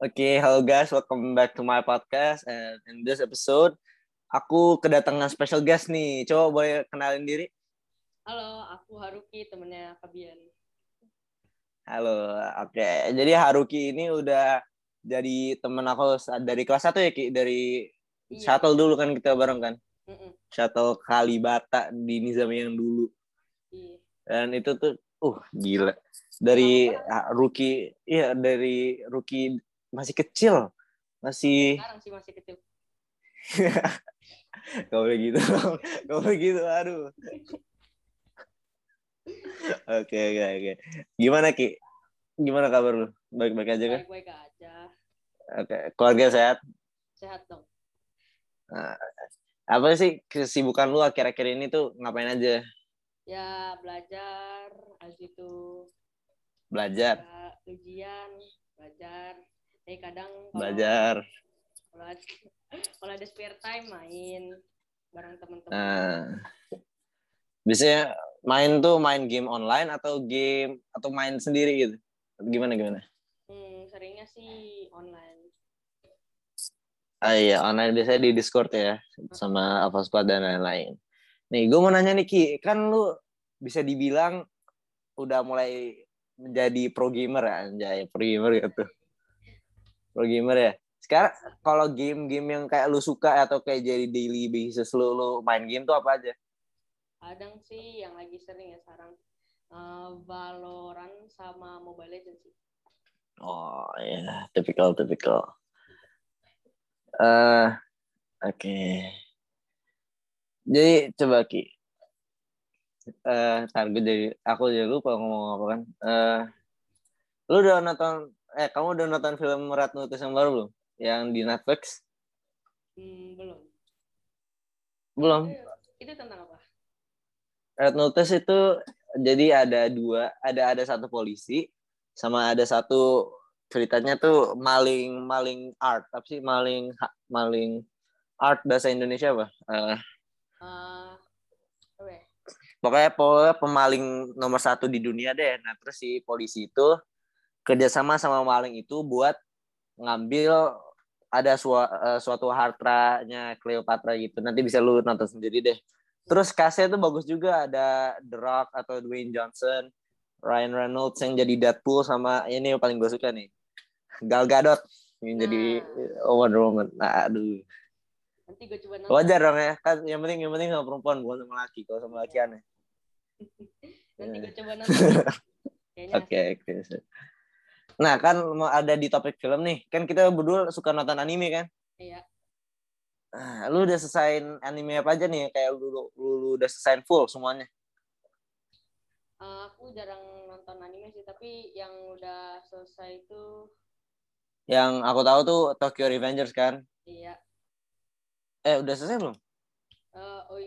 Oke, okay, hello guys, welcome back to my podcast. And in this episode, aku kedatangan special guest nih. Coba boleh kenalin diri? Halo, aku Haruki, temennya Fabian. Halo, oke. Okay. Jadi Haruki ini udah jadi temen aku dari kelas 1 ya, Ki? Dari iya. shuttle dulu kan kita bareng kan? Mm -mm. Shuttle Kalibata di Nizam yang dulu. Iya. Dan itu tuh, uh, gila. Dari oh, rookie, iya dari rookie masih kecil. Masih sekarang sih masih kecil. Gak boleh gitu. Gak boleh gitu aduh. Oke oke oke. Gimana ki? Gimana kabar lu? Baik baik aja kan? Baik baik aja. Oke keluarga sehat? Sehat dong. Nah, apa sih kesibukan lu akhir-akhir ini tuh? Ngapain aja? Ya belajar. Habis itu belajar? Ujian belajar tapi kadang belajar. kalau ada, kalau ada spare time main bareng teman-teman. Nah, biasanya main tuh main game online atau game atau main sendiri gitu? Gimana gimana? Hmm, seringnya sih online. Ah iya online biasanya di discord ya sama apa squad dan lain-lain. Nih gue mau nanya nih Ki. Kan lu bisa dibilang udah mulai menjadi pro gamer ya anjay pro gamer gitu pro gamer ya. Sekarang kalau game-game yang kayak lu suka atau kayak jadi daily basis lu lu main game tuh apa aja? Kadang sih yang lagi sering ya sekarang uh, Valorant sama Mobile Legends sih. Oh ya yeah. typical typical. Uh, oke. Okay. jadi coba ki. Uh, target jadi aku jadi lupa ngomong apa kan. Uh, lu udah nonton eh kamu udah nonton film Red Notice yang baru belum? Yang di Netflix? Hmm, belum. Belum. Itu, tentang apa? Red Notice itu jadi ada dua, ada ada satu polisi sama ada satu ceritanya tuh maling maling art, tapi sih maling maling art bahasa Indonesia apa? Uh, uh, okay. Pokoknya pokoknya pemaling nomor satu di dunia deh. Nah terus si polisi itu kerjasama sama maling itu buat ngambil ada su uh, suatu hartanya Cleopatra gitu. Nanti bisa lu nonton sendiri deh. Terus kasnya itu bagus juga ada The Rock atau Dwayne Johnson, Ryan Reynolds yang jadi Deadpool sama ini yang paling gue suka nih. Gal Gadot yang nah. jadi Wonder Woman. Nah, aduh. Nanti gue coba nonton. Wajar dong ya. Kan yang penting yang penting sama perempuan bukan sama laki. Kalau sama laki aneh. Nanti gue coba nonton. Oke, oke. Nah, kan mau ada di topik film nih. Kan kita berdua suka nonton anime kan? Iya. Nah, lu udah selesai anime apa aja nih? Kayak lu, lu, lu, udah selesai full semuanya? Uh, aku jarang nonton anime sih, tapi yang udah selesai itu yang aku tahu tuh Tokyo Revengers kan? Iya. Eh, udah selesai belum? Uh, oh,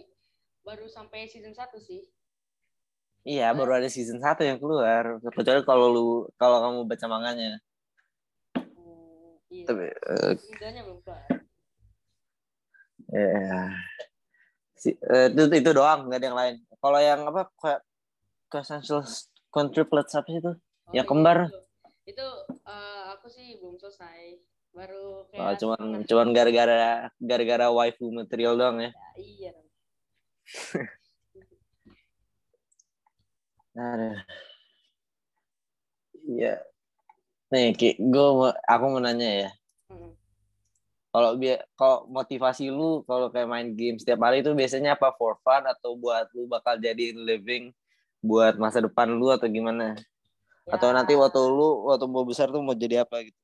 baru sampai season 1 sih. Iya, baru ada season 1 yang keluar. Kecuali kalau lu kalau kamu baca manganya. Hmm, iya. Tapi uh, belum keluar. Ya. Si, uh, itu itu doang, nggak ada yang lain. Kalau yang apa kayak Essential Quadruplets apa sih itu? Oh, yang kembar. Itu, itu uh, aku sih belum selesai. Baru kayak oh, cuman cuman gara-gara gara-gara waifu material doang ya. ya iya. Nah, iya. Nih, Ki, gue mau, aku mau nanya ya. Hmm. Kalau biar kalau motivasi lu kalau kayak main game setiap hari itu biasanya apa for fun atau buat lu bakal jadi living buat masa depan lu atau gimana? Ya. Atau nanti waktu lu waktu mau besar tuh mau jadi apa gitu?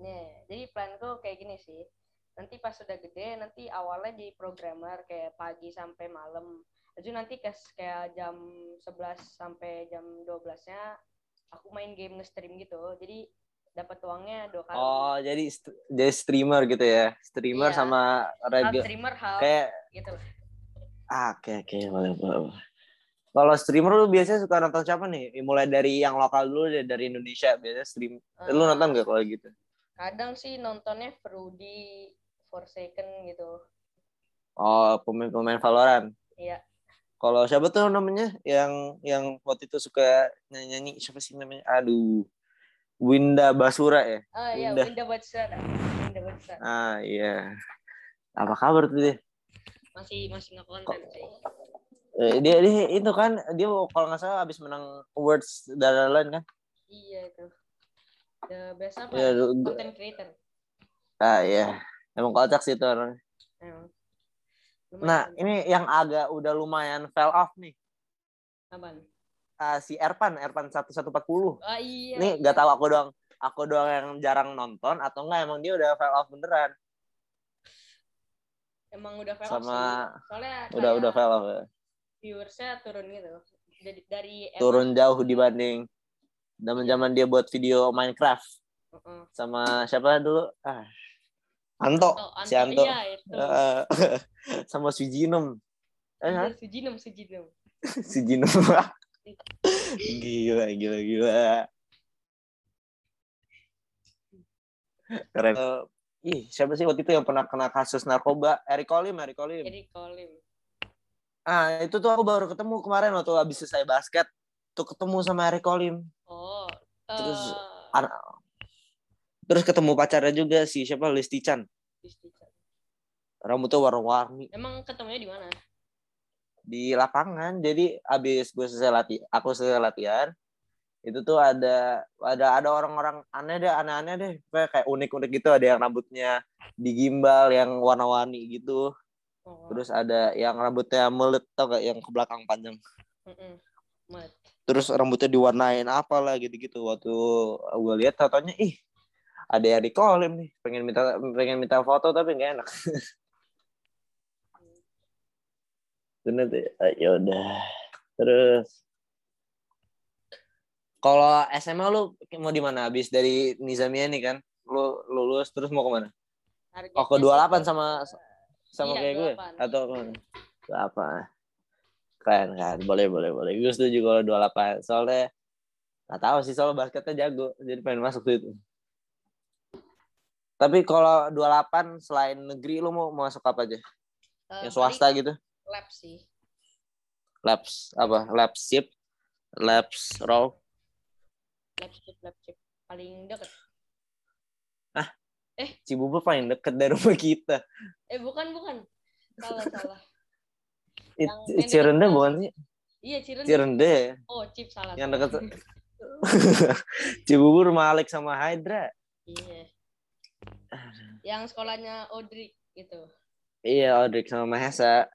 Nih, jadi planku kayak gini sih. Nanti pas sudah gede, nanti awalnya jadi programmer kayak pagi sampai malam jadi nanti kayak jam 11 sampai jam 12-nya aku main game nge-stream gitu. Jadi dapat uangnya dua kali. Oh, jadi st jadi streamer gitu ya. Streamer iya. sama radio. streamer half kayak gitu. Ah, oke okay, oke, okay. boleh boleh. Kalau streamer lu biasanya suka nonton siapa nih? Mulai dari yang lokal dulu deh, dari Indonesia biasanya stream. Uh, lu nonton gak kalau gitu? Kadang sih nontonnya Fruity, Forsaken gitu. Oh, pemain-pemain Valorant. Iya. Kalau siapa tuh namanya yang yang waktu itu suka nyanyi, nyanyi siapa sih namanya? Aduh. Winda Basura ya Oh iya, Winda. Winda Batsara. Winda Batsara. ah iya apa kabar tuh dia Masih masih nggak konten sih. Eh, dia dia itu kan dia kalau nggak salah habis menang awards dan lain-lain kan Iya itu. The best apa? Du- Content creator. ah iya emang kocak sih itu orang Emang. nah ini yang agak udah lumayan fell off nih Apaan? Ah, si Erpan Erpan 1140 Ah iya. Ini gak tahu aku doang, aku doang yang jarang nonton atau enggak emang dia udah fell off beneran Emang udah off sama sih. Soalnya udah udah fell off ya. viewersnya turun gitu. Dari dari Turun jauh dibanding zaman-zaman dia buat video Minecraft Heeh. sama siapa dulu? Ah. Anto, Oh, si Anto. Iya, itu. Eh, sama Sujinem. Eh? Sujinem, Sujinem. Sujinem. gila, gila, gila. Keren. Eh, ih, siapa sih waktu itu yang pernah kena kasus narkoba? Eric Colim, Eric Colim. Jadi Kolim. Ah, itu tuh aku baru ketemu kemarin waktu habis selesai basket. Tuh ketemu sama Eric Colim. Oh. Terus, eh, Terus ketemu pacarnya juga si siapa Listi Chan. Rambutnya warna-warni Emang ketemunya di mana? di lapangan. Jadi abis gue selesai latihan, aku selesai latihan, itu tuh ada ada ada orang-orang aneh deh, aneh-aneh deh, kayak kayak unik-unik gitu. Ada yang rambutnya digimbal, yang warna-warni gitu. Oh. Terus ada yang rambutnya melet tau gak yang ke belakang panjang. Mm-mm. Mat. terus rambutnya diwarnain apa lah gitu-gitu waktu gue lihat fotonya ih ada yang di kolim nih pengen minta pengen minta foto tapi nggak enak. Bener deh Ah, ya udah. Terus kalau SMA lu mau di mana? Habis dari Nizamia nih kan? Lu lulus terus mau ke mana? Targetnya oh ke sih 28 ke- sama sama Iya, kayak gue? 28. atau ke mana? Apa keren kan boleh boleh boleh. Gue setuju kalau 28 soalnya nggak tahu sih soal basketnya jago. Jadi pengen masuk situ tapi kalau 28 selain negeri lu mau masuk apa aja Eh, yang swasta gitu Lab sih. labs apa labs ship labs raw Lab chip, lab chip. Paling deket. Cibubur paling deket dari rumah kita Eh bukan, bukan. Salah, salah. It, Cirende bukan sih Iya, Cirende. Cirende Oh, chip salah. yang deket Cibubur Malik sama Hydra Iya. Yang sekolahnya Audrey gitu. iya Odrik sama Mahesa?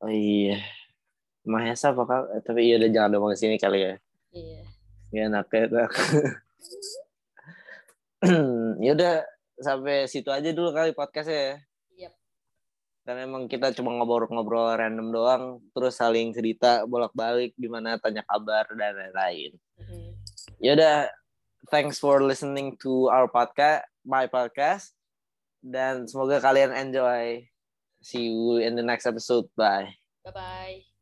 Oh iya. Mahesa apa kal- eh, Tapi iya udah jangan ngomong ke sini kali ya. Iya. Ya enak ya. enak. ya udah sampai situ aja dulu kali podcastnya ya. Yap. Karena emang kita cuma ngobrol-ngobrol random doang, terus saling cerita bolak-balik gimana tanya kabar dan lain-lain. Mm-mm. Ya udah, thanks for listening to our podcast, my podcast, dan semoga kalian enjoy. See you in the next episode. Bye. Bye-bye.